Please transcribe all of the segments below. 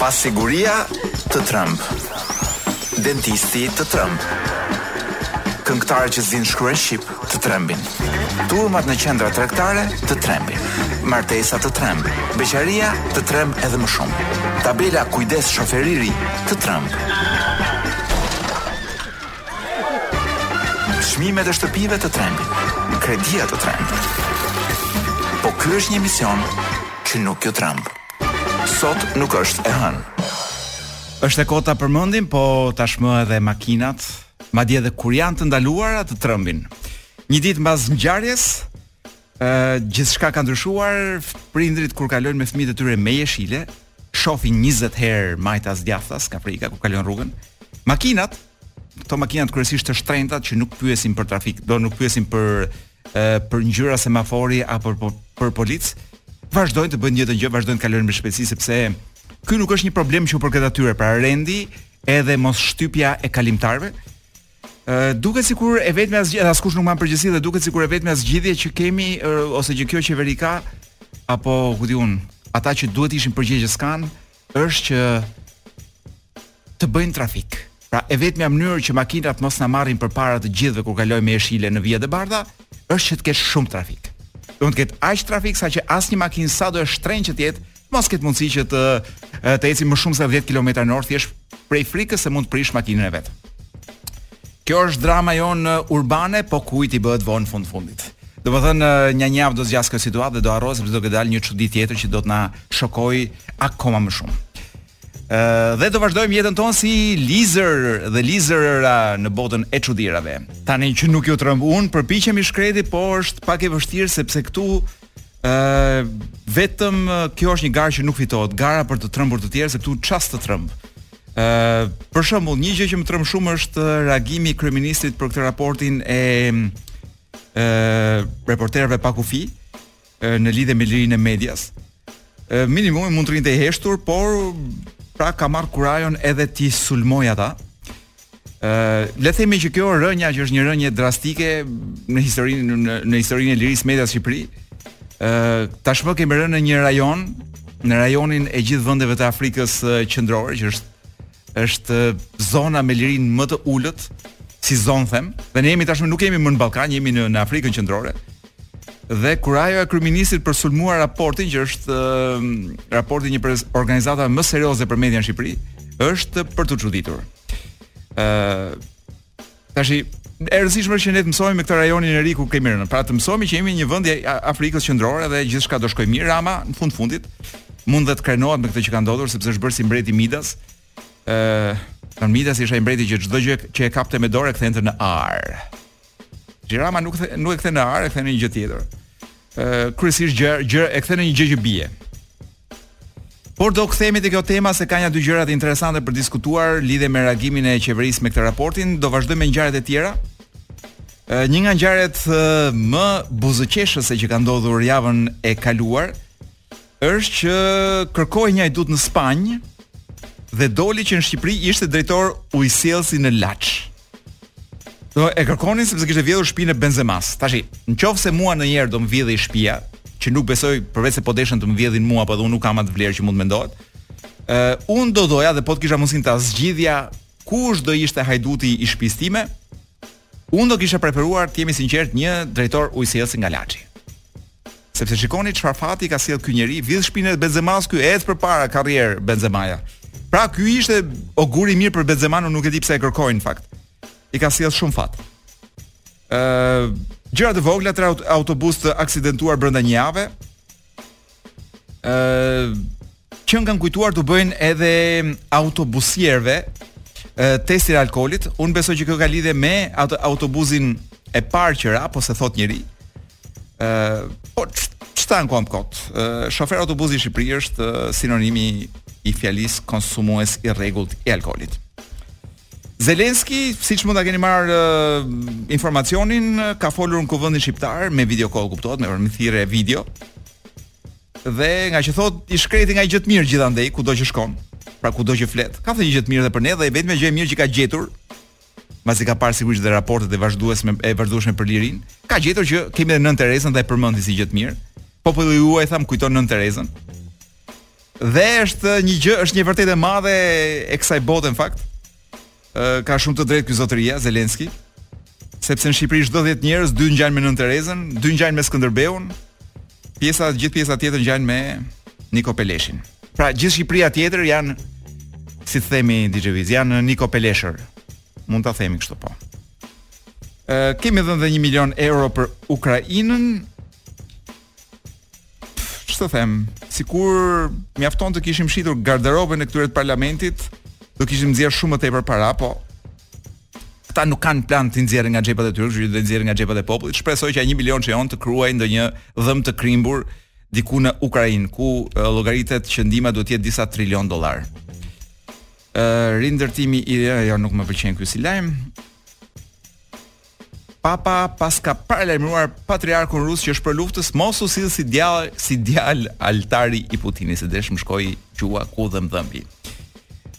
Pasiguria të trëmb, dentisti të trëmb, këngëtarët që s'dinë të shkruajnë shqip të trembin, turmat në qendra tregtare të trembin, martesa të tremb, beqaria të tremb edhe më shumë. Tabela kujdes shofer i ri të tremb. Çmimet e shtëpive të trembin, kredia të tremb. Po ky është një emision që nuk ju tremb. Sot nuk është e hënë. Është e kota përmendim, po tashmë edhe makinat, madje edhe kur janë të ndaluara të trëmbin. Një ditë mbas ngjarjes, Ë gjithçka ka ndryshuar, prindërit kur kalojnë me fëmijët e tyre me jeshile, shohin 20 herë majtas djathtas, nga frika kur kalojnë rrugën. Makinat, këto makinat kryesisht të shtrenjta që nuk pyesin për trafik, do nuk pyesin për ë për ngjyra semafori apo për, për polic, vazhdojnë të bëjnë të njëjtën gjë, vazhdojnë të kalojnë me shpejtësi sepse ky nuk është një problem që u përket atyre, pra rendi edhe mosshtypja e kalimtarëve, duket sikur e vetmja zgjidhje, askush nuk mban përgjegjësi dhe duket sikur e vetmja zgjidhje që kemi ose që kjo qeveri ka apo ku di unë, ata që duhet të ishin përgjegjës kanë është që të bëjnë trafik. Pra e vetmja mënyrë që makinat mos na marrin përpara të gjithëve kur kalojmë me jeshile në vijat e bardha është që të ketë shumë trafik. Të ketë aq trafik sa që asnjë makinë sado e shtrenjtë që të jetë, mos ketë mundësi që të të ecë më shumë se 10 kilometra në orë thjesht prej frikës se mund të prishë makinën e vet. Kjo është drama jonë urbane, po kujt i bëhet vonë fund fundit. Domethënë një një javë do zgjasë kjo situatë dhe do harrohet sepse do të dalë një çudi tjetër që do të na shokojë akoma më shumë. Uh, dhe do vazhdojmë jetën tonë si Lizër dhe Lizëra në botën e çudirave. Tani që nuk ju trëmb unë, përpiqem i shkreti, po është pak e vështirë sepse këtu ë vetëm kjo është një garë që nuk fitohet, gara për të trembur të tjerë se këtu ça s' të tremb. ë për shembull, një gjë që më tremb shumë është reagimi i kryeministrit për këtë raportin e ë reporterëve pa kufij, në lidhje me lirinë e medias. Minimumi mund të rrinte i heshtur, por pra ka marrë kurajon edhe t'i sulmojë ata. Ë, le të themi që kjo rënia që është një rënie drastike në historinë në, në historinë e lirisë medias në Shqipëri. Ë, tashmë kemi rënë në një rajon, në rajonin e gjithë vendeve të Afrikës qendrore, që është është zona me lirinë më të ulët si zonë them, dhe ne jemi tashmë nuk jemi më në Ballkan, jemi në, në Afrikën Qendrore. Dhe kurajoja e kryeministrit për të sulmuar raportin që është raporti i një prej organizatave më serioze për median në Shqipëri, është për t'u çuditur. Ëh, Tash e rëndësishme është që ne të mësohemi me këtë rajonin e ri ku kemi rënë. Pra të mësohemi që jemi një vend i Afrikës Qendrore dhe gjithçka do shkojë mirë. Rama në fund fundit mund dhe të krenohet me këtë që ka ndodhur sepse është bërë si mbreti Midas. ë uh, Tani Midas ishte ai mbreti që çdo gjë që e kapte me dorë e kthente në ar. Edi Rama nuk the, nuk e kthen në ar, e kthen në një gjë tjetër. ë uh, kryesisht gjë gjë e kthen në një gjë që bie. Por do kthehemi te kjo tema se ka nja dy gjëra interesante për diskutuar lidhje me reagimin e qeverisë me këtë raportin. Do vazhdojmë me ngjarjet e tjera. Një nga ngjarjet më buzëqeshëse që ka ndodhur javën e kaluar është që kërkohej një hajdut në Spanjë dhe doli që në Shqipëri ishte drejtor ujësjellësi në Laç. Do e kërkonin sepse kishte vjedhur shtëpinë e Benzemas. Tashi, në qoftë se mua ndonjëherë do më vidhet shtëpia, që nuk besoj përveç se po deshën të më vjedhin mua, po edhe unë nuk kam atë vlerë që mund të mendohet. Ë, uh, unë do doja dhe po të kisha mundësinë ta zgjidhja kush do ishte hajduti i shtëpisë time. Unë do kisha preferuar të jemi sinqert një drejtor ujësjellësi nga Laçi. Sepse shikoni çfarë fati i ka sjell ky njeri, vidh shpinë e Benzemas, ky, ec përpara karrier Benzemaja. Pra ky ishte oguri i mirë për Benzemanë, nuk e di pse e kërkojnë në fakt. I ka sjell shumë fat. Ë uh, gjëra të vogla tre autobus të aksidentuar brenda një jave. Ë uh, Që janë kujtuar t'u bëjnë edhe autobusierëve testin e alkoolit. Unë besoj që kjo ka lidhje me atë autobuzin e parë që ra, po se thot njëri. Ë, po ç'ta ankohem kot. Shofer autobuzi në Shqipëri është sinonimi i fjalisë konsumues i rregullt i alkoolit. Zelenski, siç mund ta keni marr uh, informacionin, ka folur në Kuvendin Shqiptar me video call kuptohet, me thirrje video. Dhe ngaqë thot i shkreti nga një gjë të mirë gjithandej kudo që shkon. Pra kudo që flet. Ka thënë një gjë të mirë dhe për ne dhe e vetmja gjë e mirë që ka gjetur masi ka parë sigurisht dhe raportet e vazhdueshme për lirin, ka gjetur që kemi edhe Nën Terezën dhe e përmendi si gjë të mirë. Populli juaj, tha, më kujton Nën Terezën. Dhe është një gjë, është një vërtetë e madhe e kësaj bote në fakt. Ka shumë të drejtë ky zotëria Zelenski, sepse në Shqipëri çdo 10 njerëz dy ngjajnë me Nën Terezën, dy ngjajnë me Skënderbeun, pjesa gjithë pjesa tjetër ngjajnë me Niko Peleshin. Pra gjithë Shqipëria tjetër janë si të themi DJ Viz, janë Niko Peleshër. Mund ta themi kështu po. Ë kemi dhënë dhe 1 milion euro për Ukrainën. Ç'të them, sikur mjafton të kishim shitur garderobën e këtyre të parlamentit, do kishim nxjerrë shumë më tepër para, po ata nuk kanë plan t'i nxjerrin nga xhepat e tyre, kështu që do nxjerrin nga xhepat e popullit. Shpresoj që ai 1 milion që jonë të kruajë ndonjë dhëm të krimbur diku në Ukrainë, ku llogaritet që ndihma duhet të jetë disa trilion dollarë. Ë rindërtimi i jo nuk më pëlqen ky si lajm. Papa paska paralajmëruar patriarkun rus që është pro luftës mos u sill si djalë si djalë altari i Putinit se desh më shkoi gjuha ku dhemb dhëmbi.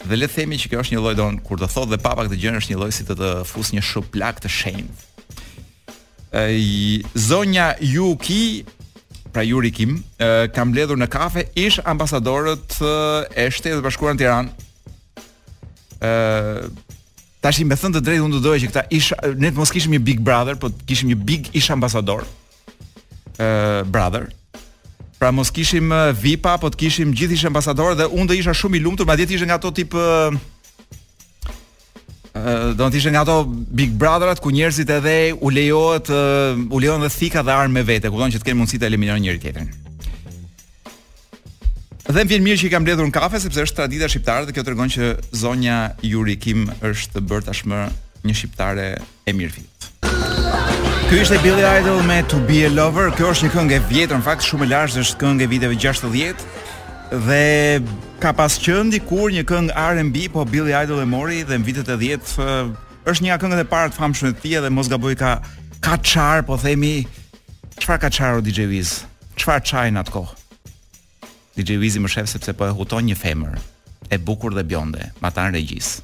Dhe le të themi që kjo është një lloj don kur do thotë dhe papa këtë gjë është një lloj si të të fusë një shuplakë të shenjtë. Ai zonja Yuki pra Yuri Kim e, ka mbledhur në kafe ish ambasadorët e Shteteve të Bashkuara në Tiranë. Ë Tashi me thënë të drejtë unë do doja që këta ish ne të mos kishim një Big Brother, po të kishim një Big ish ambasador. Ë uh, brother. Pra mos kishim VIP-a, po të kishim gjithë ish ambasadorë dhe unë do isha shumë i lumtur, madje të ishte nga ato tip uh, do të ishte nga ato Big Brotherat ku njerëzit edhe u lejohet u lejon dhe thika dhe armë me vete, kupton që të kenë mundësi të eliminojnë njëri tjetrin. Dhe më vjen mirë që i ka mbledhur në kafe sepse është tradita shqiptare dhe kjo tregon që zonja Yuri Kim është bërë tashmë një shqiptare e mirëfilltë. Ky ishte Billy Idol me To Be a Lover. Kjo është një këngë e vjetër, në fakt shumë e lashtë, është këngë e viteve 60 dhe ka pas qenë dikur një këngë R&B, po Billy Idol e mori dhe në vitet 80 është një nga këngët e para të famshme të tij dhe mos gaboj ka ka çarë, po themi Çfarë ka çarë o DJ Wiz? Çfarë çaj në atë kohë? DJ Wizi më shef sepse po e huton një femër e bukur dhe bjonde, matanë regjisë.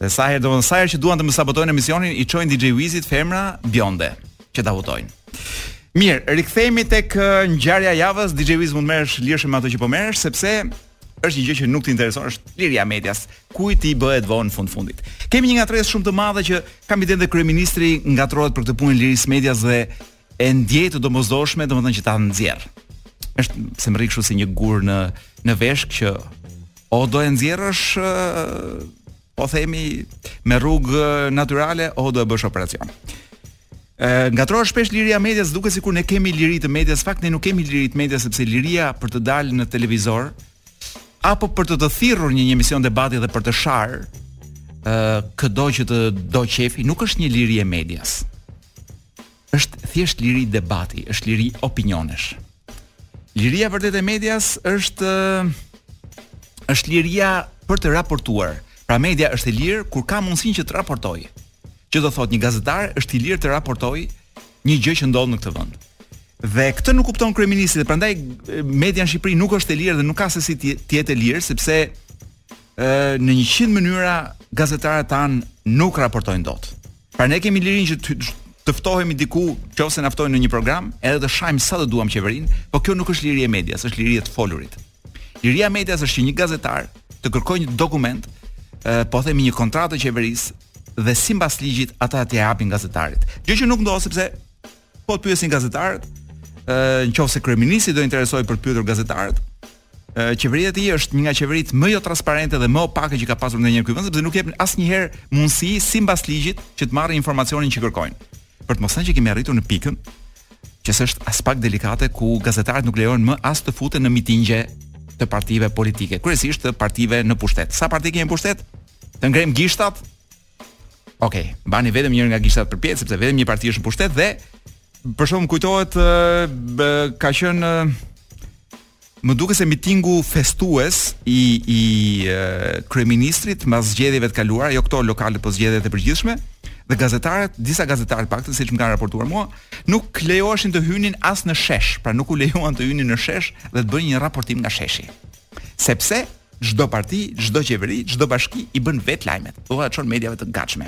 Dhe sa herë, domethënë sa herë që duan të më sabotojnë emisionin, i çojnë DJ Wizit femra bjonde që ta hutojnë. Mirë, rikthehemi tek ngjarja e javës. DJ Wiz mund të merresh lirshëm me ato që po merresh sepse është një gjë që nuk të intereson, është liria e medias. Kujt t'i bëhet vonë fund fundit. Kemi një ngatërresë shumë të madhe që kam idenë dhe kryeministri ngatërrohet për këtë punë lirisë së medias dhe e ndjej të domosdoshme, domethënë që ta nxjerr. Është se më rri kështu si një gur në në veshkë që o do e nxjerrësh po themi me rrugë natyrale, o do e bësh operacion. Ë ngatërrohet shpesh liria e medias, duket sikur ne kemi liri të medias, fakt ne nuk kemi liri të medias sepse liria për të dalë në televizor apo për të të thirrur një, një emision debati dhe për të sharë ë këdo që të do qefi, nuk është një liri e medias. Është thjesht liri debati, është liri opinionesh. Liria vërtet e medias është është liria për të raportuar. Pra media është e lirë kur ka mundësinë që të raportojë. Që do thotë një gazetar është i lirë të raportojë një gjë që ndodh në këtë vend. Dhe këtë nuk kupton kryeministri, prandaj media në Shqipëri nuk është e lirë dhe nuk ka se si të jetë e lirë sepse ë në 100 mënyra gazetarët tanë nuk raportojnë dot. Pra ne kemi lirinë që të, të ftohemi diku, qoftë se na ftojnë në një program, edhe të shajmë sa të duam qeverinë, por kjo nuk është liri e medias, është liri e të folurit. Liria e medias është që një gazetar të kërkojë një dokument, e, po themi një kontratë të qeverisë dhe simbas ligjit ata t'ia japin gazetarit. Gjë që nuk ndodh sepse Po të pyesin gazetarët, në qoftë se kryeministri do interesohej për të pyetur gazetarët, qeveria e tij është një nga qeveritë më jo transparente dhe më opake që ka pasur ndonjëherë ky vend sepse nuk jep asnjëherë mundësi simbas ligjit që të marrin informacionin që kërkojnë. Për të mos thënë që kemi arritur në pikën që s'është aspak delikate ku gazetarët nuk lejohen më as të futen në mitingje të partive politike, kryesisht të partive në pushtet. Sa parti kemi në pushtet? Të ngremë gishtat, Ok, mbani vetëm njërin nga gishtat përpjetë, sepse vetëm një parti është në pushtet dhe për shembull më kujtohet ka qenë më duket se mitingu festues i, i kryeministrit mas zgjedhjeve të kaluara, jo këto lokale po zgjedhjet e përgjithshme, dhe gazetarët, disa gazetarë të paktën siç më kanë raportuar mua, nuk lejoheshin të hynin as në shesh, pra nuk u lejuan të hynin në shesh dhe të bënin një raportim nga sheshi. Sepse çdo parti, çdo qeveri, çdo bashki i bën vetë lajmet. Dhe ua çon mediave të gatshme.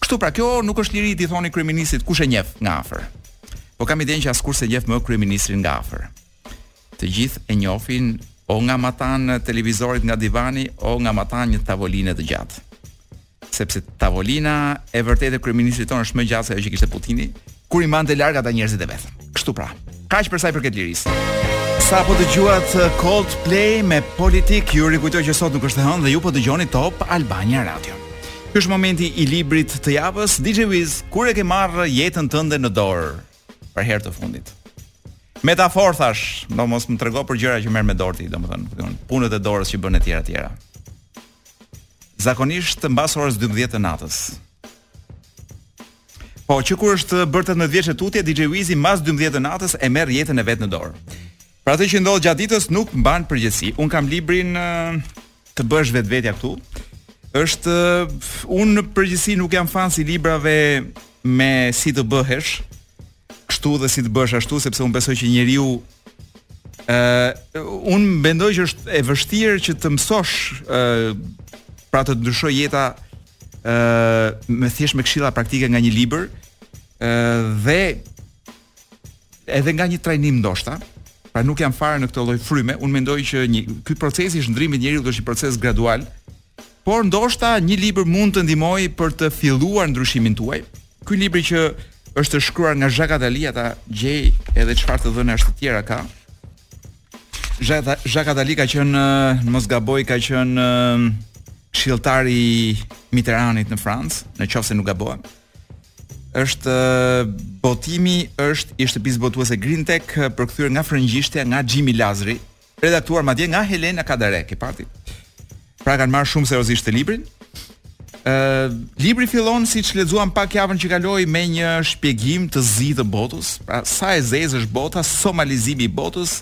Kështu pra kjo nuk është liri t'i thoni kryeministrit kush e njeh nga afër. Po kam idenë që askush s'e njeh më kryeministrin nga afër. Të gjithë e njohin o nga matan televizorit nga divani, o nga matan një tavoline të gjatë. sepse tavolina e vërtetë e kryeministrit tonë është më e gjatë se ajo që kishte Putini, kur i mbante larg ata njerëzit e vet. Kështu pra. Kaq për sa i përket lirisë. Sapo dëgjuat uh, Coldplay me Politik, ju rikujtoj që sot nuk është e hënë dhe ju po dëgjoni Top Albania Radio. Ky është momenti i librit të javës. DJ Wiz, kur e ke marrë jetën tënde në dorë për herë të fundit? Metaforë thashë, do mos më trego për gjëra që merr me dorë ti, domethënë, punët e dorës që bën etj etj. Zakonisht mbas orës 12 të natës. Po, që kur është bërë 18 vjeç e tutje, DJ Wizi mbas 12 të natës e merr jetën e vet në dorë. Për atë që ndodh gjatë ditës nuk mban përgjegjësi. Unë kam librin të bëhesh vetvetja këtu. Është unë në përgjithësi nuk jam fans i librave me si të bëhesh. kështu dhe si të bësh ashtu sepse unë besoj që njeriu ë uh, un mendoj që është e vështirë që të mësosh ë uh, pra të ndryshoj jeta ë uh, me thjesht me këshilla praktike nga një libër ë uh, dhe edhe nga një trajnim ndoshta pra nuk jam fare në këtë lloj fryme un mendoj që një ky procesi i shndrimit njeriut është një proces gradual Por ndoshta një libër mund të ndihmojë për të filluar ndryshimin tuaj. Ky libri që është shkruar nga Zhak Atali, ja ta gjej edhe çfarë të dhënash të tjera ka. Zhak Atali ka qenë në mos gaboj ka qenë këshilltar i Mitterrandit në Francë, në qoftë se nuk gabohem. Është botimi është i shtëpisë botuese Green Tech përkthyer nga frëngjishtja nga Xhimi Lazri, redaktuar madje nga Helena Kadare, keni parë ti. Pra kanë marrë shumë seriozisht këtë librin. Ë uh, libri fillon siç lexuam pak javën që kaloi me një shpjegim të zi të botës, pra sa e zezë është bota, somalizimi i botës.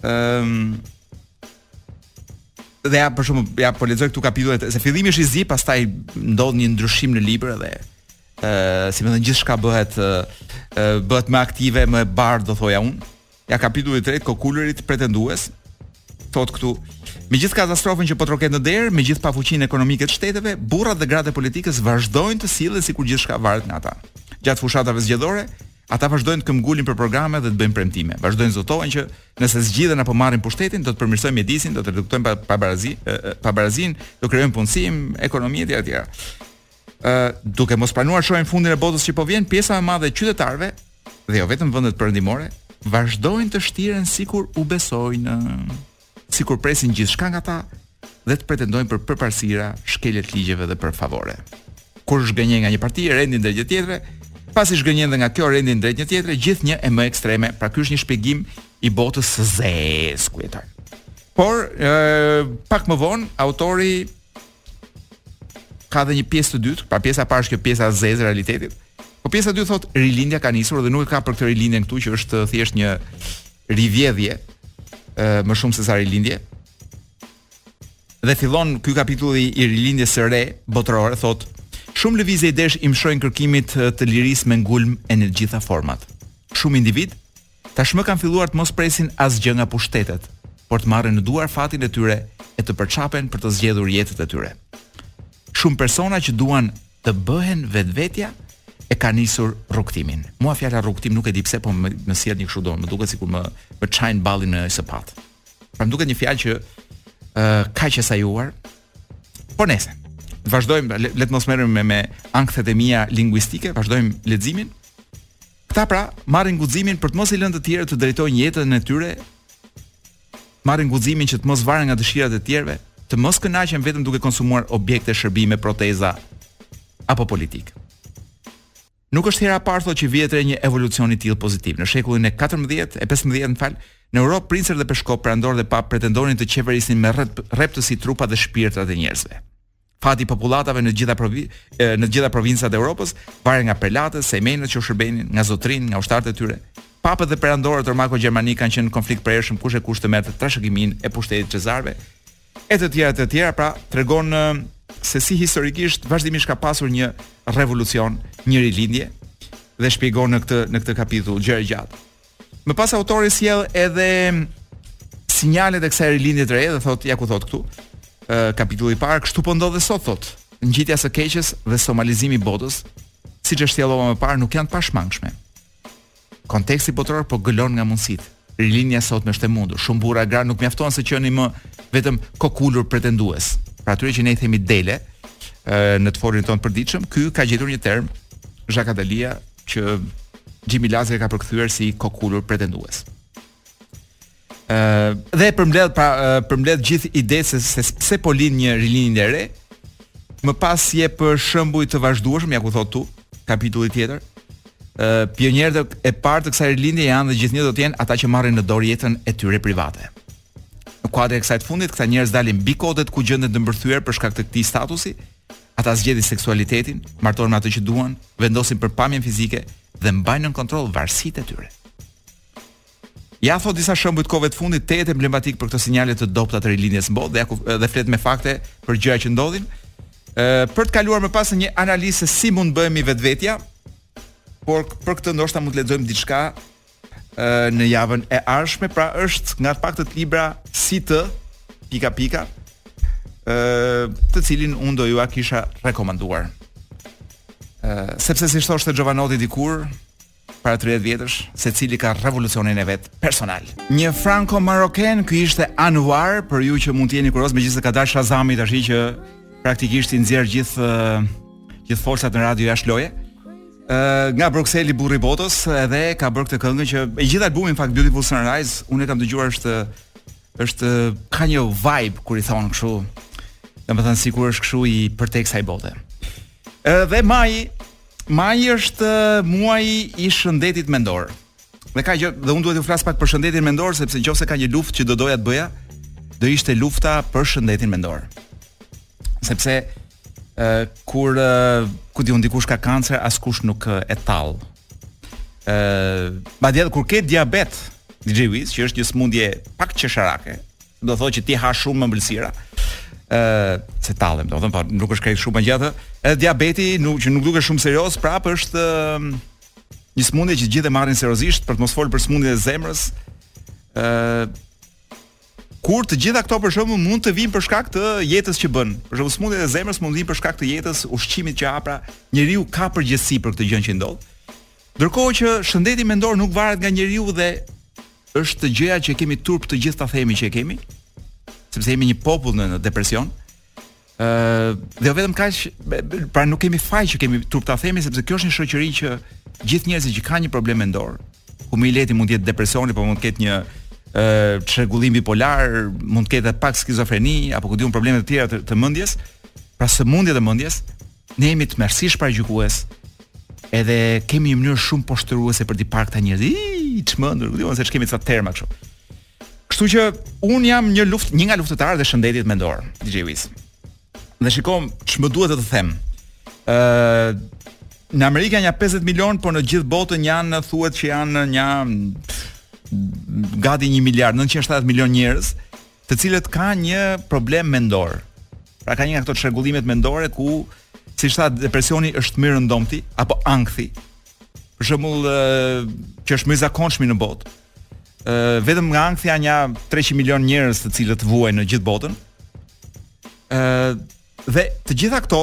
Ëm ehm, uh, dhe ja për shembull ja po lexoj këtu kapitullet se fillimi është i zi, pastaj ndodh një ndryshim në libër dhe ë uh, si me thënë gjithçka bëhet uh, bëhet më aktive, më e bardhë do thoja unë. Ja kapitulli i tretë kokulurit pretendues thotë këtu Me gjithë katastrofën që po troket në derë, me gjithë pafuqinë ekonomike të shteteve, burrat dhe gratë e politikës vazhdojnë të sillen sikur gjithçka varet nga ata. Gjatë fushatave zgjedhore, ata vazhdojnë të këmbgulin për programe dhe të bëjnë premtime. Vazhdojnë zotohen që nëse zgjidhen apo marrin pushtetin, do të përmirësojnë mjedisin, do të reduktojnë pabarazi, pabarazinë, do krijojnë punësim, ekonomi etj etj. duke mos pranuar shohin fundin e botës që po vjen, pjesa më e madhe e qytetarëve dhe jo vetëm vendet perëndimore vazhdojnë të shtiren sikur u besojnë, sikur presin gjithçka nga ta dhe të pretendojnë për përparësira, shkelje të ligjeve dhe për favore. Kur zhgënjehen nga një parti, rendin drejt një tjetre, pasi zhgënjehen dhe nga kjo rendin drejt një tjetre, gjithnjë e më ekstreme. Pra ky është një shpjegim i botës së zezë, ku jeton. Por, ë, pak më vonë autori ka dhe një pjesë të dytë, pra pjesa e parë është kjo pjesa e zezë realitetit. Po pjesa e dytë thotë rilindja ka nisur dhe nuk e ka për këtë rilindjen këtu që është thjesht një rivjedhje ë më shumë se sa rilindje. Dhe fillon ky kapitulli i rilindjes së re botërore thotë Shumë lëvizje idesh i mshojnë kërkimit të lirisë me ngulm e në të gjitha format. Shumë individë Tashmë kanë filluar të mos presin asgjë nga pushtetet, por të marrin në duar fatin e tyre e të përçapen për të zgjedhur jetët e tyre. Shumë persona që duan të bëhen vetvetja e kanë nisur rrugtimin. Mua fjala rrugtim nuk e di pse, po më, më sjell një kështu, më duket sikur më më çan ballin me sëpatë. Pra më duket një fjalë që ë uh, kaq e sajuar. Po nejse vazhdojmë le, le të mos merrem me me ankthet e mia linguistike, vazhdojmë leximin. Këta pra marrin guximin për të mos i lënë të tjerët të drejtojnë jetën e tyre. Marrin guximin që të mos varen nga dëshirat e tjerëve, të mos kënaqen vetëm duke konsumuar objekte, shërbime, proteza apo politikë. Nuk është hera e parë thotë që vihet re një evolucion i tillë pozitiv. Në shekullin e 14 e 15, më fal, në Europë princër dhe peshkopë, perandorë dhe papë pretendonin të qeverisnin me rreptësi trupa dhe shpirtrat e njerëzve. Fati i popullatave në të gjitha provi, në të gjitha provincat e Europës varej nga prelatët, sejmenët që u shërbenin, nga zotërinjtë, nga ushtarët e tyre. Papët dhe perandorët romako gjermanikë kanë qenë në konflikt të përhershëm kush e kush të merrte trashëgiminë e pushtetit të cezarëve e të tjera të tjera, pra tregon se si historikisht vazhdimisht ka pasur një revolucion, një rilindje dhe shpjegon në këtë në këtë kapitull gjerë e gjatë. Më pas autori sjell edhe sinjalet e kësaj rilindjeje të re dhe thotë ja ku thotë këtu. Ë kapitulli i parë kështu po ndodh dhe sot thotë. Ngjitja e së keqes dhe somalizimi i botës, siç e shtjellova më parë, nuk janë të pashmangshme. Konteksti botëror po gëlon nga mundësitë. Rilindja sot më është e mundur. Shumë burra e gra nuk mjaftohen së qeni më vetëm kokulur pretendues. Pra atyre që ne i themi dele, në të folurin tonë të përditshëm, ky ka gjetur një term Zhak Atalia që Xhimi Lazri e ka përkthyer si kokulur pretendues. Ëh dhe e përmbledh pra përmbledh gjithë idetë se pse po lind një rilindje e re. Më pas jep shembuj të vazhdueshëm, ja ku thotë këtu, kapitulli tjetër. Ëh pionierët e parë të kësaj rilindjeje janë dhe gjithnjë do të jenë ata që marrin në dorë jetën e tyre private. Në kuadrin e kësaj të fundit, këta njerëz dalin mbi kodet ku gjenden të mbërthyer për shkak të këtij statusi, Ata zgjedhin seksualitetin, martohen me atë që duan, vendosin për pamjen fizike dhe mbajnë nën kontroll varësitë e tyre. Ja thotë disa shembuj të kohëve të fundit tejet emblematikë për këto sinjale të dobëta të rilindjes në botë dhe ja dhe flet me fakte për gjëra që ndodhin. Ë për të kaluar më pas në një analizë se si mund të bëhemi vetvetja, por për këtë ndoshta mund të lexojmë diçka në javën e ardhshme, pra është nga të paktët libra si të pika pika, ë të cilin unë do jua kisha rekomanduar. ë sepse siç thoshte Jovanotti dikur, para 30 vjetësh, secili ka revolucionin e vet personal. Një franko maroken, ky ishte Anwar, për ju që mund të jeni kurioz, megjithëse ka dalë Shazami tashi që praktikisht i nxjerr gjithë gjithë forcat në radio jashtë loje. nga Brukseli burri i botës edhe ka bërë këtë këngë që e gjithë albumi në fakt Beautiful Sunrise unë e kam dëgjuar është është ka një vibe kur i thonë kështu domethënë sikur është kështu i përtej kësaj bote edhe maji maji është muaji i shëndetit mendor dhe ka gjë dhe unë duhet të flas pak për shëndetin mendor sepse nëse ka një luftë që do doja të bëja do ishte lufta për shëndetin mendor sepse ë kur ku di un dikush ka kancer, askush nuk e tall. ë Madje edhe kur ke diabet, DJ Wiz, që është një sëmundje pak qesharake, do të thotë që ti ha shumë ëmbëlsira, ë se tallem, do të thotë, po nuk është krejt shumë gjasë. Edhe diabeti nuk që nuk duket shumë serioz, prapë është ë, një sëmundje që gjithë e marrin seriozisht për të mos folur për sëmundjen e zemrës. ë Kur të gjitha këto për shembull mund të vijnë për shkak të jetës që bën. Për shembull, smundjet e zemrës mund të vijnë për shkak të jetës, ushqimit që ha, pra njeriu ka përgjegjësi për këtë gjë që ndodh. Ndërkohë që shëndeti mendor nuk varet nga njeriu dhe është gjëja që kemi turp të gjithë ta themi që e kemi, sepse jemi një popull në, në depresion. Ëh, dhe jo vetëm kaq, pra nuk kemi faj që kemi turp ta themi sepse kjo është një shoqëri që gjithë njerëzit që kanë një problem mendor, ku më i lehti mund të jetë depresioni, po mund të ketë një ë çrregullim bipolar, mund të ketë pak skizofreni apo ku di un probleme të tjera të, të mendjes, pra sëmundje të mendjes, ne jemi tmerrësisht paragjykues. Edhe kemi një mënyrë shumë poshtëruese për të parë këta njerëz. Çmendur, ku di un se ç'kemi ca terma kështu. Kështu që un jam një luft, një nga luftëtarët e shëndetit mendor, DJ Wiz. Dhe shiko ç'më duhet të të them. Ë uh, në Amerikë janë nja 50 milion, por në gjithë botën janë thuhet që janë nja gati 1 miliard 970 milion njerëz, të cilët kanë një problem mendor. Pra ka një nga këto çrregullimet mendore ku siç thashë depresioni është më i rëndomti apo ankthi. Për shembull, që është më i zakonshmi në botë, vetëm nga ankthi janë nja 300 milion njerëz të cilët vuajnë në gjithë botën. ë dhe të gjitha këto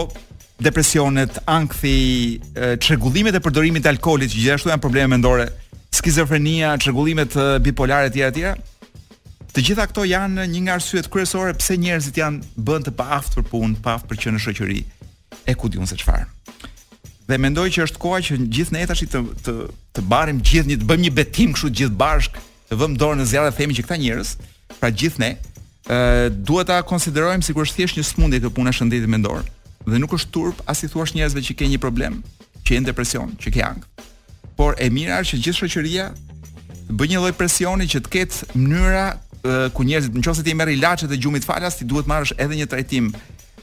depresionet, ankthi, çrregullimet e përdorimit të alkoolit që gjithashtu janë probleme mendore, skizofrenia, çrregullimet bipolare etj etj. Të gjitha këto janë një nga arsyet kryesore pse njerëzit janë bëhen të paaftë për punë, paaftë për të qenë në shoqëri. e ku di un se çfarë. Dhe mendoj që është koha që gjithë ne tash të të të marrim gjithë një të bëjmë një betim kështu gjithë bashk, të vëmë dorën në zemër dhe themi që këta njerëz, pra gjithë ne, ë duhet ta konsiderojmë sikur është thjesht një smundje kjo puna shëndetit mendor dhe nuk është turp as t'i thuash njerëzve që ke një problem, që je në depresion, që ke ankth. Por e mira është që gjithë shoqëria të bëjë një lloj presioni që të ketë mënyra ku njerëzit nëse ti merr ilaçet e gjumit falas ti duhet marrësh edhe një trajtim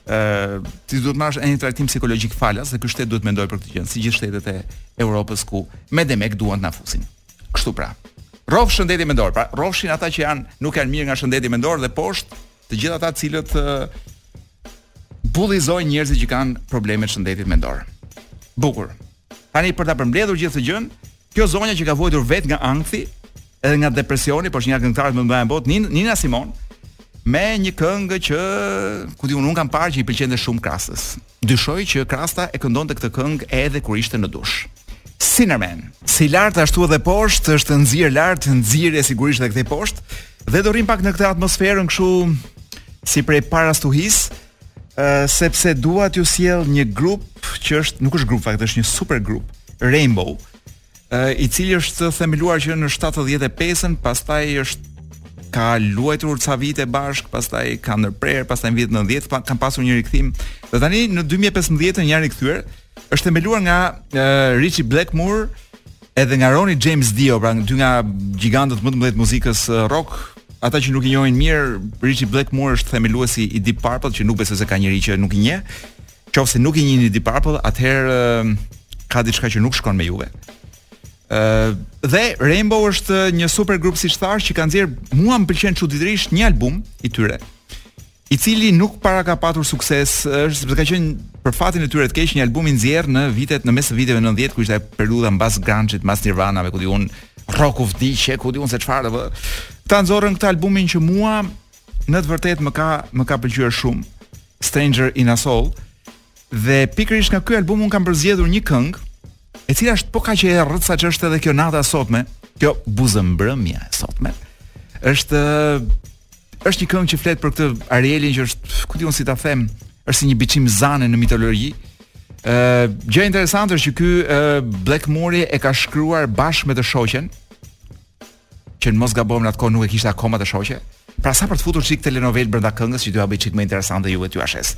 ë uh, ti duhet të marrësh një trajtim psikologjik falas dhe ky shtet duhet të mendojë për këtë gjë, si gjithë shtetet e Europës ku me demek duan të na fusin. Kështu pra. Rroftë shëndeti mendor, pra rrofshin ata që janë nuk janë mirë nga shëndeti mendor dhe poshtë të gjithë ata të cilët bullizojnë njerëzit që kanë probleme të shëndetit mendor. Bukur. Tani për ta përmbledhur gjithë këtë gjën, kjo zonja që ka vuajtur vetë nga ankthi, edhe nga depresioni, por është një këngëtare me nam në botë, Nina, Nina Simon, me një këngë që ku di unë kam parë që i pëlqente shumë Krastës. Dyshoj që Krasta e këndonte këtë këngë edhe kur ishte në dush. Sinnerman. Si lart ashtu edhe poshtë, është nxirë lart, nxirë sigurisht edhe këtej poshtë dhe do rrimë pak në këtë atmosferën kështu si prej para stuhisë, sepse dua t'ju sjell një grup që është nuk është grup fakt është një super grup Rainbow uh, i cili është themeluar që në 75-ën pastaj është ka luajtur ca vite bashkë, pastaj ka ndërprerë, pastaj në vitet 90 pa, kanë pasur një rikthim. Dhe tani në 2015-ën janë rikthyer. Është themeluar nga uh, Richie Blackmore, edhe nga Ronnie James Dio, pra dy nga gjigantët më të mëdhenj të muzikës rock, ata që nuk i njohin mirë, Ritchie Blackmore është themeluesi i Deep Purple që nuk besoj se ka njeri që nuk i njeh. Qoftë se nuk i njihni Deep Purple, atëherë ka diçka që nuk shkon me juve. Ë uh, dhe Rainbow është një super grup siç thashë që ka nxjerrë mua më pëlqen çuditërisht një album i tyre. i cili nuk para ka patur sukses, është sepse ka qenë për fatin e tyre të keq një album i nxjerrë në vitet në mes të viteve 90, kur ishte ajo periudha mbas grunge-it, mbas Nirvana-ve, ku di unë rock-u vdiq e, ku di unë se çfarë po. Këta nxorën këtë albumin që mua në të vërtetë më ka më ka pëlqyer shumë. Stranger in Us All, Dhe pikërisht nga ky album unë kam përzgjedhur një këngë, e cila është po kaq e errët sa ç'është edhe kjo nata e sotme, kjo buzëmbrëmja e sotme. Është është një këngë që flet për këtë Arielin që është, ku di unë si ta them, është si një biçim zane në mitologji. Ë, uh, gjë interesante është që ky uh, Blackmore-i e ka shkruar bashkë me të shoqen, që në mos gaboj në atë kohë nuk e kishte akoma të shoqe. Pra sa për të futur çik telenovelë brenda këngës që t'jua bëj çik më interesante juve dëgjuesve.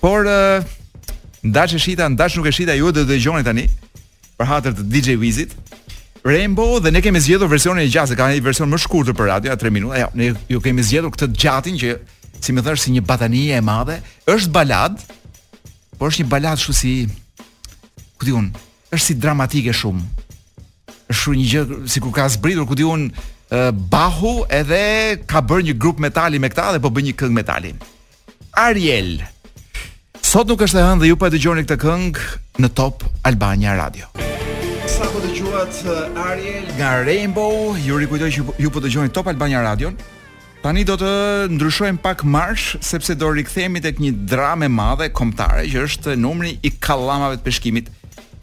Por uh, ndaç e shita, ndaç nuk e shita ju do të dëgjoni tani për hatër të DJ Wizit. Rainbow dhe ne kemi zgjedhur versionin e gjatë, ka një version më të shkurtër për radio, 3 minuta. Jo, ne ju kemi zgjedhur këtë të gjatin që si me thënë si një batanije e madhe, është baladë, por është një baladë kështu si ku di unë, është si dramatike shumë. Është një gjë sikur ka zbritur, ku di unë Bahu edhe ka bërë një grup metali me këta dhe po bën një këngë metali. Ariel. Sot nuk është e hënë dhe ju po e dëgjoni këtë këngë në Top Albania Radio. Sapo dëgjuat uh, Ariel nga Rainbow, ju rikujtoj që ju po dëgjoni Top Albania Radio. Tani do të ndryshojmë pak marsh sepse do rikthehemi tek një dramë e madhe kombëtare që është numri i kallamave të peshkimit.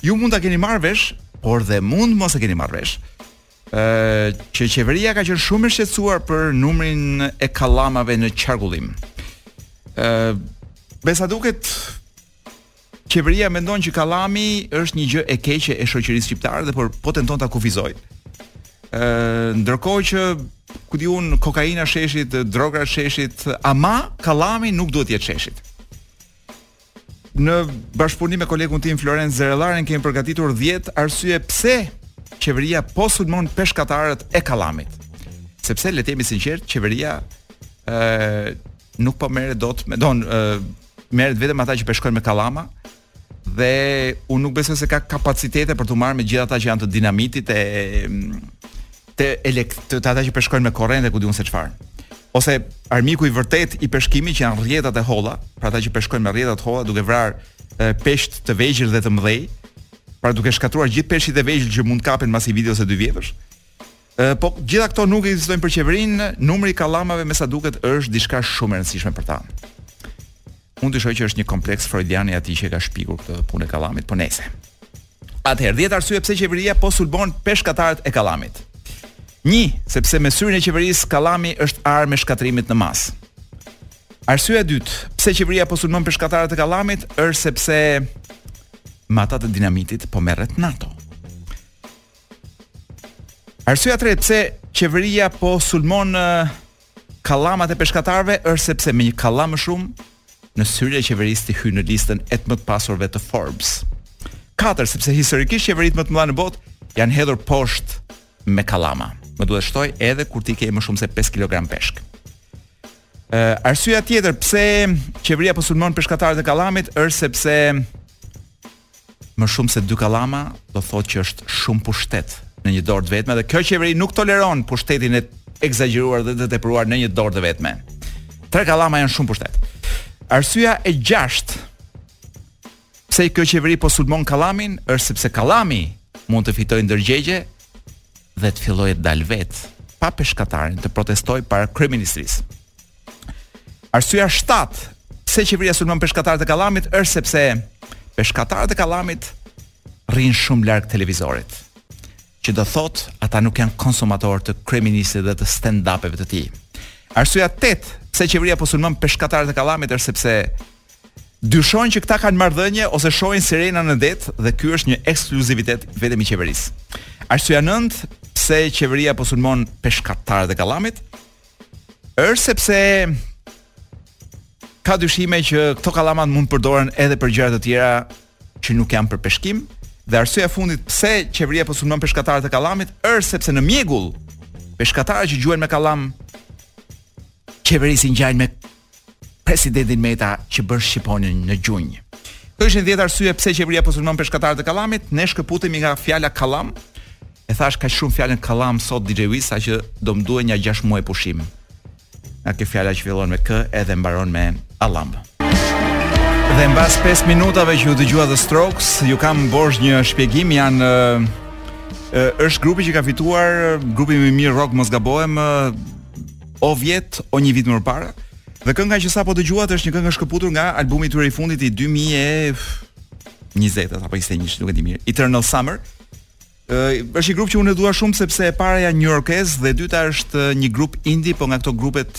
Ju mund ta keni marrë vesh, por dhe mund mos e keni marrë vesh. Ëh, që qeveria ka qenë shumë e shqetësuar për numrin e kallamave në qarkullim. Ëh, me sa duket Qeveria mendon që kallami është një gjë e keqe e shoqërisë shqiptare dhe por po tenton ta kufizojë. Ë ndërkohë që ku di unë kokaina sheshit, droga sheshit, ama kallami nuk duhet të jetë sheshit. Në bashkëpunim me kolegun tim Florenc Zerellarin kemi përgatitur 10 arsye pse qeveria po sulmon peshkatarët e kallamit. Sepse le të jemi sinqertë, qeveria ë nuk po merret dot me don Merret vetëm ata që peshkojnë me kallama dhe unë nuk besoj se ka kapacitete për t'u marrë me gjithë ata që janë të dinamitit e të elekt të ata që peshkojnë me korrent e ku di unë se çfarë. Ose armiku i vërtet i peshkimit që janë rrjetat e holla, pra ata që peshkojnë me rrjetat e holla duke vrarë peshq të vegjël dhe të mëdhenj, pra duke shkatruar gjithë peshqit e vegjël që mund të kapen pas një viti ose dy vjetësh. Po gjitha këto nuk ekzistojnë për qeverinë, numri i kallamave me sa duket është diçka shumë e rëndësishme për ta. Unë dyshoj që është një kompleks freudian i atij që ka shpikur këtë punën e kallamit, po nejse. Atëherë, 10 arsye pse qeveria po sulmon peshkatarët e kallamit. 1. Sepse me syrin e qeverisë kallami është armë e shkatrimit në masë. Arsyeja e dytë, pse qeveria po sulmon peshkatarët e kallamit, është sepse me ata të dinamitit po merret NATO. Arsyeja tre pse qeveria po sulmon kallamat e peshkatarëve është sepse me një kallam më shumë në syrin e qeverisë ti hyn në listën e të më të pasurve të Forbes. Katër, sepse historikisht qeveritë më të mëdha në botë janë hedhur poshtë me kallama. Më duhet shtoj edhe kur ti ke më shumë se 5 kg peshk. Uh, arsyeja tjetër pse qeveria po sulmon peshkatarët e kallamit është sepse më shumë se dy kallama do thotë që është shumë pushtet në një dorë të vetme dhe kjo qeveri nuk toleron pushtetin e ekzagjeruar dhe të tepruar në një dorë të vetme. Tre kallama janë shumë pushtet. Arsyeja e gjashtë pse kjo qeveri po sulmon kallamin është sepse kallami mund të fitojë ndërgjegje dhe të fillojë të dalë vetë pa peshkatarin të protestojë para kryeministrisë. Arsyeja 7 pse qeveria sulmon peshkatarët e kallamit është sepse peshkatarët e kallamit rrinë shumë larg televizorit. Që do thotë, ata nuk janë konsumatorë të kryeministrit dhe të stand-upeve të tij. Arsyeja 8 pse qeveria po sulmon peshkatarët e kallamit është sepse dyshojnë që këta kanë marrëdhënie ose shohin sirena në det dhe ky është një ekskluzivitet vetëm i qeverisë. Arsyeja 9 pse qeveria po sulmon peshkatarët e kallamit Është sepse ka dyshime që këto kallamat mund të përdoren edhe për gjëra të tjera që nuk janë për peshkim dhe arsyeja e fundit pse qeveria po sulmon peshkatarët e kallamit është sepse në mjegull peshkatarët që gjuajnë me kallam qeverisë i ngjajnë me Presidentin Meta që bën shqiponjën në gjunjë. Këto ishin 10 arsye pse qeveria po sulmon peshkatarët e Kallamit. Ne shkëputemi nga fjala Kallam. E thashë kaq shumë fjalën Kallam sot DJ Wiz sa që do më duhen ja 6 muaj pushim. Nga kjo fjala që fillon me K edhe mbaron me Allam. Dhe mbas 5 minutave që u dëgjua The Strokes, ju kam borxh një shpjegim janë është grupi që ka fituar, grupi më i mirë rock mos gabohem, O vjet, o një vit më parë. Dhe kënga që sapo dëgjuat është një këngë e shkëputur nga albumi i tyre i fundit i 2020 apo 21, nuk e di mirë. Eternal Summer. Ë, është një grup që unë e dua shumë sepse e para janë njujorkezë dhe e dyta është një grup indie, po nga këto grupet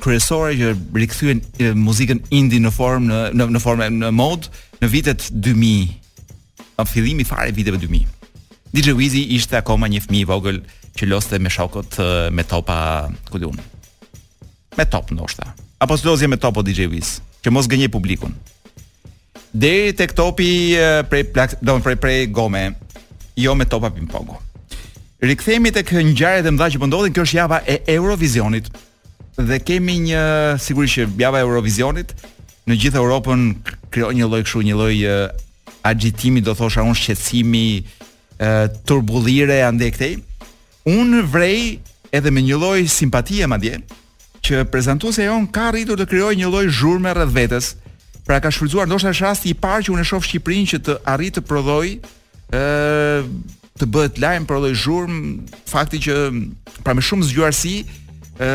kryesore që rikthyen muzikën indie në formë në në, në formë në modë në vitet 2000 Në fillim fare të viteve 2000. DJ Wizi ishte akoma një fëmijë i vogël që loste me shokët me topa, ku di unë. Me top ndoshta. Apo s'lozje me topa DJ Wiz, që mos gënjej publikun. Deri tek topi prej plas, do prej prej gome, jo me topa ping pongu. Rikthehemi tek ngjarjet e mëdha që po ndodhin, kjo është java e Eurovizionit. Dhe kemi një sigurisht që java e Eurovizionit në gjithë Europën krijon një lloj kështu, një lloj axhitimi, do thosha unë shqetësimi, turbullire andej këtej. Unë vrej edhe me një lloj simpatie madje që prezantuesja jonë ka arritur të krijojë një lloj zhurme rreth vetes. Pra ka shfrytëzuar ndoshta është rasti i parë që unë shoh Shqipërinë që të arrijë të prodhojë ë të bëhet lajm për lloj zhurme, fakti që pra me shumë zgjuarsi ë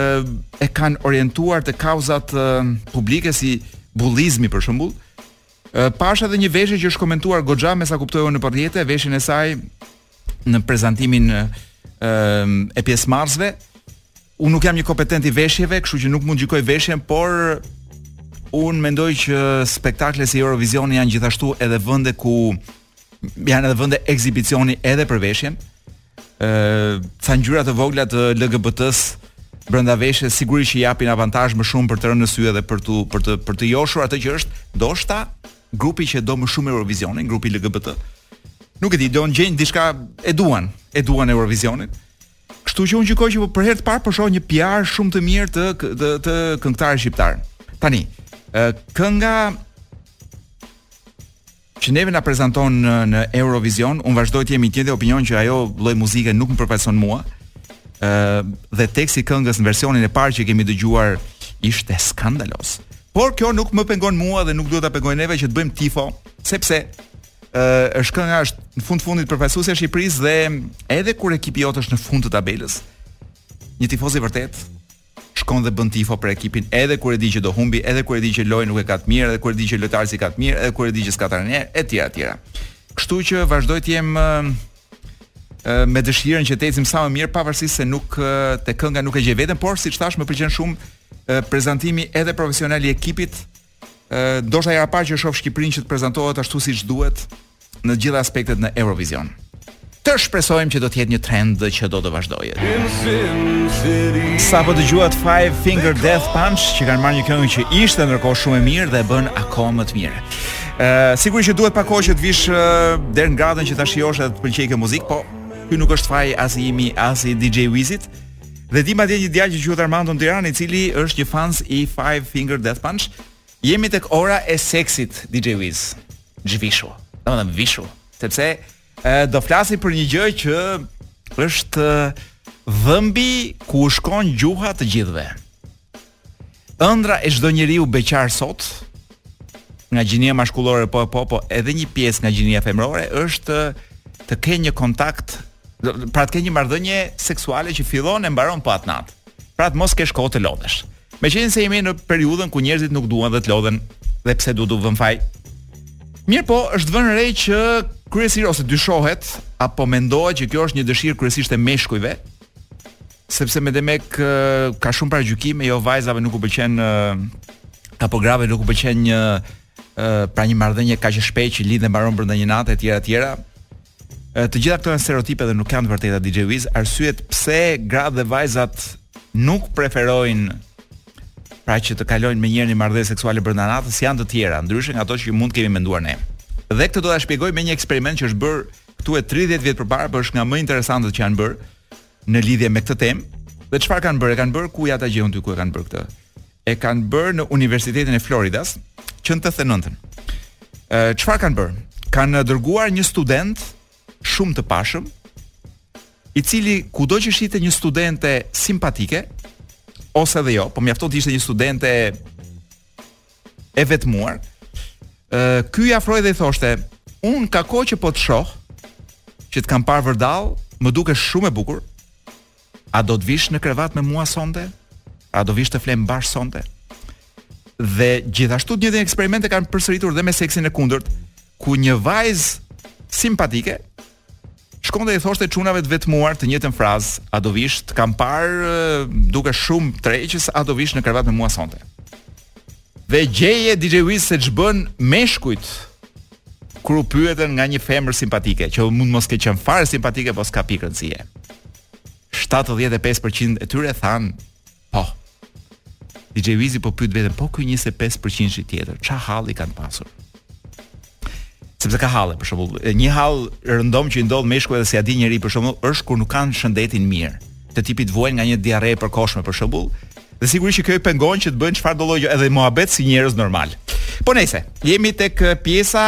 e kanë orientuar te kauzat e, publike si bullizmi për shembull. Ë pashë edhe një veshje që është komentuar goxha me sa kuptoj unë në rrjete, veshjen e saj në prezantimin e, e pjesëmarrësve Unë nuk jam një kompetent i veshjeve, kështu që nuk mund të gjykoj veshjen, por unë mendoj që spektakle si Eurovizioni janë gjithashtu edhe vende ku janë edhe vende ekzibicioni edhe për veshjen. ë ca ngjyra të vogla të LGBT-s brenda veshjes sigurisht që japin avantazh më shumë për të rënë në sy edhe për tu për të për të joshur atë që është ndoshta grupi që e do më shumë Eurovizionin, grupi LGBT. Nuk e di, do gjejnë diçka e duan, e duan Eurovizionin. Kështu që unë gjykoj që po për herë të parë po shoh një PR shumë të mirë të të, të këngëtares shqiptare. Tani, ë kënga që neve na prezanton në, në Eurovizion, unë vazhdoj të jem i atij opinioni që ajo lloj muzike nuk më përfaqëson mua. ë dhe teksti i këngës në versionin e parë që kemi dëgjuar ishte skandaloz. Por kjo nuk më pengon mua dhe nuk duhet të na pengojë neve që të bëjmë tifo, sepse ë është kënga është në fund fundit përfaqësuese e Shqipërisë dhe edhe kur ekipi jot është në fund të tabelës, një tifoz i vërtet shkon dhe bën tifo për ekipin edhe kur e di që do humbi, edhe kur e di që lojën nuk e ka të mirë, edhe kur e di që lojtarët s'i ka të mirë, edhe kur e di që s'ka trajner etj etj. Kështu që vazhdoj të jem me dëshirën që të ecim sa më mirë pavarësisht se nuk te kënga nuk e gjej veten, por siç thash më pëlqen shumë prezantimi edhe profesional i ekipit Ndoshta hera e parë që shoh Shqipërinë që prezantohet ashtu siç duhet në të gjitha aspektet në Eurovision. Të shpresojmë që do të jetë një trend që do të vazhdojë. Sapo dëgjuat Five Finger Death Punch, që kanë marrë një këngë që ishte ndërkohë shumë e mirë dhe e bën akoma më të mirë. Ë, uh, sigurisht që duhet pak kohë që të vish uh, deri në gradën që ta shijosh dhe të të pëlqejë kjo muzikë, po ky nuk është faji as i imi, as i DJ Wizit. Dhe di madje një djalë që quhet Armando në Tiranë, i cili është një fans i Five Finger Death Punch. Jemi tek ora e seksit DJ Wiz. Zhvishu. Domethënë vishu, sepse e, do flasim për një gjë që është dhëmbi ku u shkon gjuha të gjithëve. Ëndra e çdo njeriu beqar sot nga gjinia mashkullore po po po edhe një pjesë nga gjinia femërore është të kenë një kontakt pra të kenë një marrëdhënie seksuale që fillon e mbaron po atë natë. Pra të mos kesh kohë të lodhesh. Meqenëse jemi në periudhën ku njerëzit nuk duan vetë të lodhen dhe pse duhet t'u vëmë faj. Mirëpo, është vënë re që kryesisht ose dyshohet apo mendohet që kjo është një dëshirë kryesisht e meshkujve, Sepse me demek ka shumë paragjykime, jo vajzave nuk u pëlqen apo grave nuk u pëlqen një pra një marrëdhënie kaq e shpejtë që lind e mbaron brenda një nate etj etj. Të gjitha këto janë stereotipe dhe nuk janë të vërteta DJ Wiz, arsyet pse gratë dhe vajzat nuk preferojnë pra që të kalojnë menjëherë në marrëdhënie seksuale brenda natës janë të tjera, ndryshe nga ato që mund të kemi menduar ne. Dhe këtë do ta shpjegoj me një eksperiment që është bërë këtu e 30 vjet përpara, por është nga më interesantët që janë bërë. në lidhje me këtë temë. Dhe çfarë kanë bërë? E kanë bërë ku ja ta gjej unë ty ku e kanë bërë këtë? E kanë bërë në Universitetin e Floridas, që në 89-ën. Çfarë kanë bërë? Kanë dërguar një student shumë të pashëm, i cili kudo që shihte një studente simpatike ose edhe jo, po mjafton të ishte një studente e vetmuar. Ë ky i afrohej dhe i thoshte, "Un ka kohë që po të shoh, që të kam parë vërdall, më dukesh shumë e bukur. A do të vish në krevat me mua sonte? A do vish të flemë bashkë sonte?" Dhe gjithashtu të njëjtin eksperiment e kanë përsëritur dhe me seksin e kundërt, ku një vajzë simpatike Shkon dhe i thoshte çunave të vetmuar të njëjtën frazë, a do vish, të kam parë, dukesh shumë tërheqës, a do vish në krevat me mua sonte. Dhe gjeje DJ Wiz se ç'bënë meshkujt kur u pyetën nga një femër simpatike, që mund të mos ketë qenë fare simpatike, po s'ka pikë rëndësie. 75% e tyre thanë Po. DJ Wizi po pyet veten, po ky 25 përqindëshi tjetër, ça halli kanë pasur? Sepse ka halle për shembull, një hall rëndom që i ndodh meshkujve dhe s'ia di njeri për shembull, është kur nuk kanë shëndetin mirë. Të tipit vuajnë nga një diarre e përkohshme për shembull, dhe sigurisht që kjo i pengon që të bëjnë çfarëdo lloj edhe muhabet si njerëz normalë. Po nejse, jemi tek eh, pjesa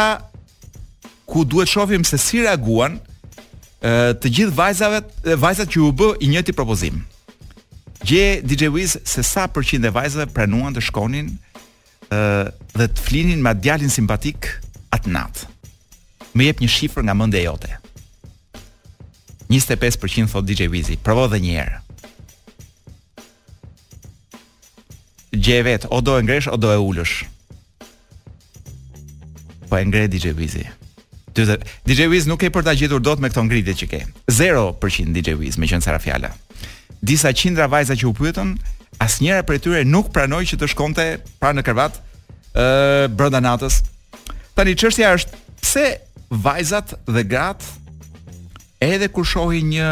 ku duhet shohim se si reaguan eh, të gjithë vajzave, eh, vajzat që u bë i njëjti propozim. Gjeje DJ Wiz se sa përqind e vajzave pranuan të shkonin ë dhe të flinin me djalin simpatik atë natë. Më jep një shifër nga mendja jote. 25% thotë DJ Wizi. Provo edhe një herë. Gjeje vetë, o do e ngresh, o do e ulësh. Po e ngre DJ Wizi. DJ Wiz nuk ke për ta gjetur dot me këto ngritje që ke. 0% DJ Wiz, meqenëse ra fjala. Disa qindra vajza që u pyetën, asnjëra prej tyre nuk pranoi që të shkonte pra në krevat ë uh, brenda natës. Tani çështja është pse vajzat dhe gratë edhe kur shohin një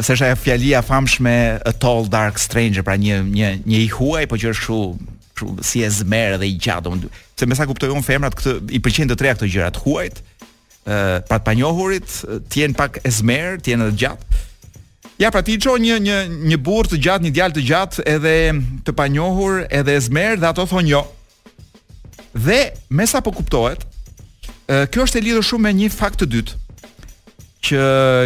se është ajo fjalia e famshme a tall dark stranger, pra një një një i huaj, po që është kështu kështu si ezmer dhe i gjatë, domethënë, se me sa kuptoj unë femrat këtë i pëlqejnë të treja këto gjëra, të huajt, ë pra të panjohurit, të jenë pak ezmerë, të jenë edhe të gjatë. Ja pra ti i çon një një një burrë të gjatë, një djalë të gjatë, edhe të panjohur, edhe ezmer dhe ato thonë jo. Dhe me sa po kuptohet, kjo është e lidhur shumë me një fakt të dytë që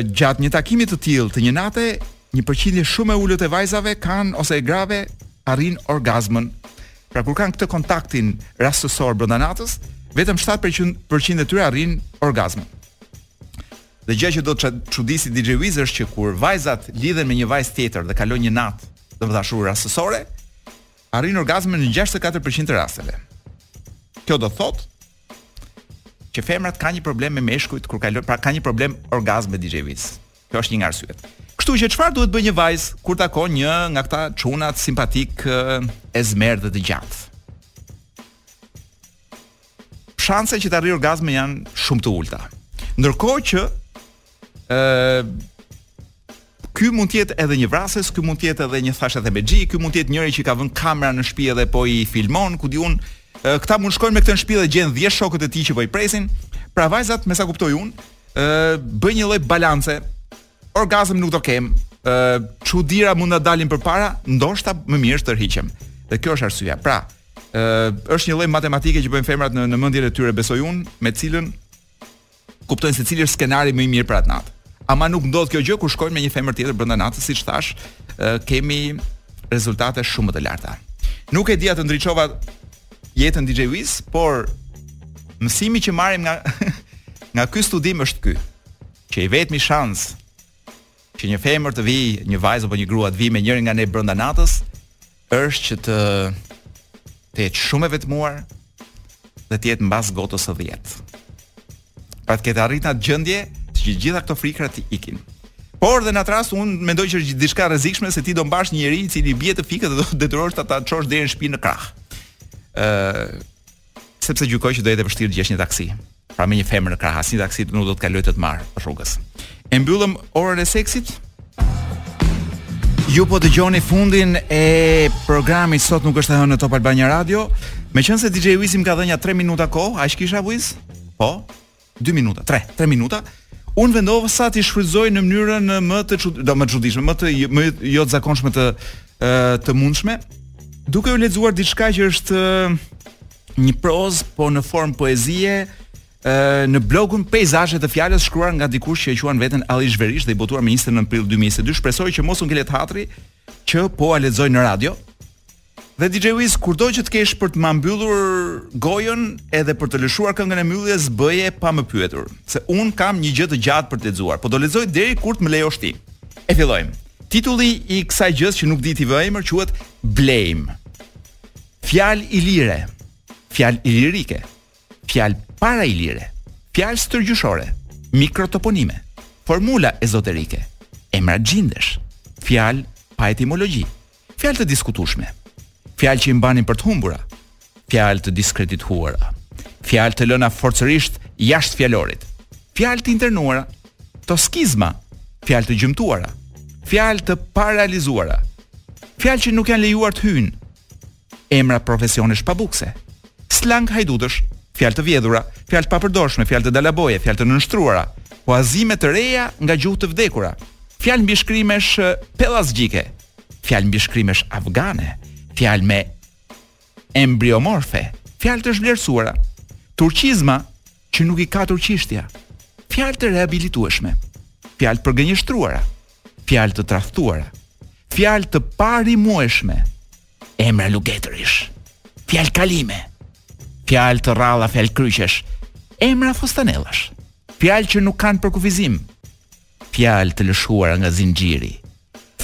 gjatë një takimi të tillë të një nate, një përqindje shumë e ulët e vajzave kanë ose e grave arrijnë orgazmën. Pra kur kanë këtë kontaktin rastësor brenda natës, vetëm 7% e tyre arrijnë orgazmën. Dhe gjë që do të çudisë DJ Wiz është që kur vajzat lidhen me një vajzë tjetër dhe kalojnë një natë të dashur rastësore, arrijnë orgazmën në 64 përqind të rasteve. Kjo do thotë që femrat kanë një problem me meshkujt kur kalojnë, pra kanë një problem orgazme DJ Wiz. Kjo është një nga arsyet. Kështu që çfarë duhet të bëjë një vajzë kur takon një nga këta çunat simpatikë, ezmerë dhe të gjatë? Shanset që të arrijë orgazmën janë shumë të ulta. Ndërkohë që Ëh Ky mund të jetë edhe një vrasës, ky mund të jetë edhe një thashethemexhi, ky mund të jetë njëri që ka vënë kamera në shtëpi edhe po i filmon, ku di unë, këto mund shkojnë me këtë në shtëpi dhe gjen 10 shokët e tij që po i presin. Pra vajzat, me sa kuptoj unë, ë bëjnë një lloj balance. Orgazëm nuk do kem, ë çudira mund të dalin përpara, ndoshta më mirë të tërhiqem. Dhe kjo është arsyeja. Pra, ë është një lloj matematike që bëjnë femrat në në mendjen e tyre, besoj unë, me të cilën kuptojnë se cili është skenari më i mirë për atë natë. Ama nuk ndodh kjo gjë kur shkojnë me një femër tjetër brenda natës, siç thash, kemi rezultate shumë më të larta. Nuk e di a të ndriçova jetën DJ Wiz, por mësimi që marrim nga nga ky studim është ky, që i vetmi shans që një femër të vijë, një vajzë apo një grua të vijë me njërin nga ne brenda natës, është që të të jetë shumë e vetmuar dhe të jetë mbas gotës së 10. Pra të ketë arritur atë gjendje që të gjitha këto frikra të ikin. Por dhe në atë rast unë mendoj që është diçka rrezikshme se ti do mbash një njeri i cili bie të fikët dhe do të detyrohesh ta çosh deri në shtëpi në krah. Ëh, sepse gjykoj që do jetë e vështirë të gjesh një taksi. Pra me një femër në krah, asnjë taksi nuk do të kalojë të të marrë rrugës. E mbyllëm orën e seksit. Ju po dëgjoni fundin e programit sot nuk është e hënë në Top Albania Radio. Meqenëse DJ Wiz më ka dhënë 3 minuta kohë, aq kisha Wiz? Po. 2 minuta, 3, 3 minuta, unë vendosa t'i shfrytëzoj në mënyrën më të çud, do më të çuditshme, më të më jo të zakonshme të të mundshme, duke u lexuar diçka që është një prozë po në formë poezie në blogun Peizazhe të fjalës shkruar nga dikush që e quan veten Ali Zhverish dhe i botuar më 29 prill 2022 shpresoj që mos u ngelet hatri që po ua lexoj në radio Dhe DJ Wiz, kurdo që të kesh për të ma mbyllur gojën edhe për të lëshuar këngën e mbylljes, bëje pa më pyetur, se un kam një gjë të gjatë për të lexuar, po do lexoj deri kur të më lejosh ti. E fillojmë. Titulli i kësaj gjës që nuk di t'i vë emër quhet Blejmë. Fjalë ilire, fjalë ilirike, fjalë para ilire, fjalë stërgjyshore, mikrotoponime, formula ezoterike, emra xhindesh, fjalë pa etimologji, Fjalë të diskutueshme. Fjalë që i mbanin për të humbura. Fjalë të diskredituara. Fjalë të lëna forcërisht jashtë fjalorit. Fjalë të internuara. Toskizma. Fjalë të gjymtuara. Fjalë të parealizuara. Fjalë që nuk janë lejuar të hyjnë. Emra profesionesh pabukëse. Slang hajdutësh, fjalë të vjedhura, fjalë të papërdorshme, fjalë të dalaboje, fjalë të nënshtruara, huazime të reja nga gjuhë të vdekura, fjalë mbishkrimesh pellazgjike, fjalë mbishkrimesh afgane, fjalë me embriomorfe, fjalë të zhvlerësuara, turqizma që nuk i ka turqishtja, fjalë të rehabilitueshme, fjalë për gënjeshtruara, fjalë të tradhtuara, fjalë të parimueshme, emra lugetërish, fjalë kalime, fjalë të rralla, fjalë kryqesh, emra fustanellash, fjalë që nuk kanë përkufizim, Fjalë të lëshuara nga zinxhiri,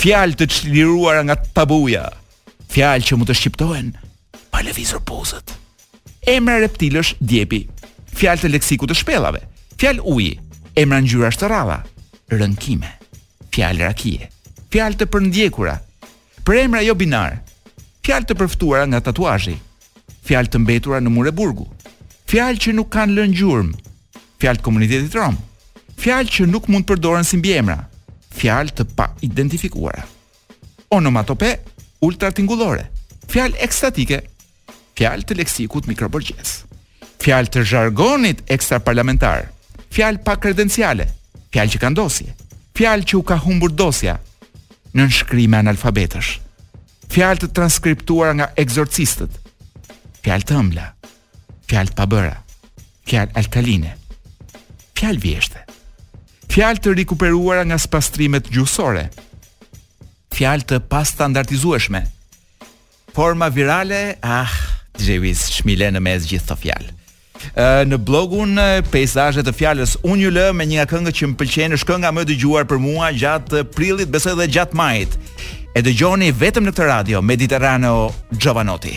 fjalë të çliruara nga tabuja, fjalë që mund të shqiptohen pa lëvizur buzët. Emra reptilësh djepi, fjalë të leksikut të shpellave, fjalë uji, emra ngjyrash të rralla, rënkime, fjalë rakie, fjalë të përndjekura, Përemra jobinarë, fjalë të përftuara nga tatuazhi, fjalë të mbetura në mure burgu, fjalë që nuk kanë lënë gjurmë, fjalë të komunitetit rom, fjalë që nuk mund të përdoren si mbiemra, fjalë të paidentifikuara. Onomatope ultratingullore, fjalë ekstatike fjalë të leksikut mikroborgjez, fjalë të zhargonit ekstraparlamentar, fjalë pa kredenciale, fjalë që kanë dosje, fjalë që u ka humbur dosja, nënshkrime analfabetësh, fjalë të transkriptuara nga eksorcistët, fjalë të ëmbla, fjalë të pabëra, fjalë alkaline, fjalë vjeshte, fjalë të rikuperuara nga spastrimet gjuhësore, fjalë të pastandardizueshme, Forma virale, ah, Xhevis shmile në mes gjithë këto fjalë. Në blogun Peizazhe të fjalës Unë ju lë me një nga këngët që më pëlqejnë, është kënga më e dëgjuar për mua gjatë prillit, besoj edhe gjatë majit. E dëgjoni vetëm në këtë radio Mediterraneo Jovanotti.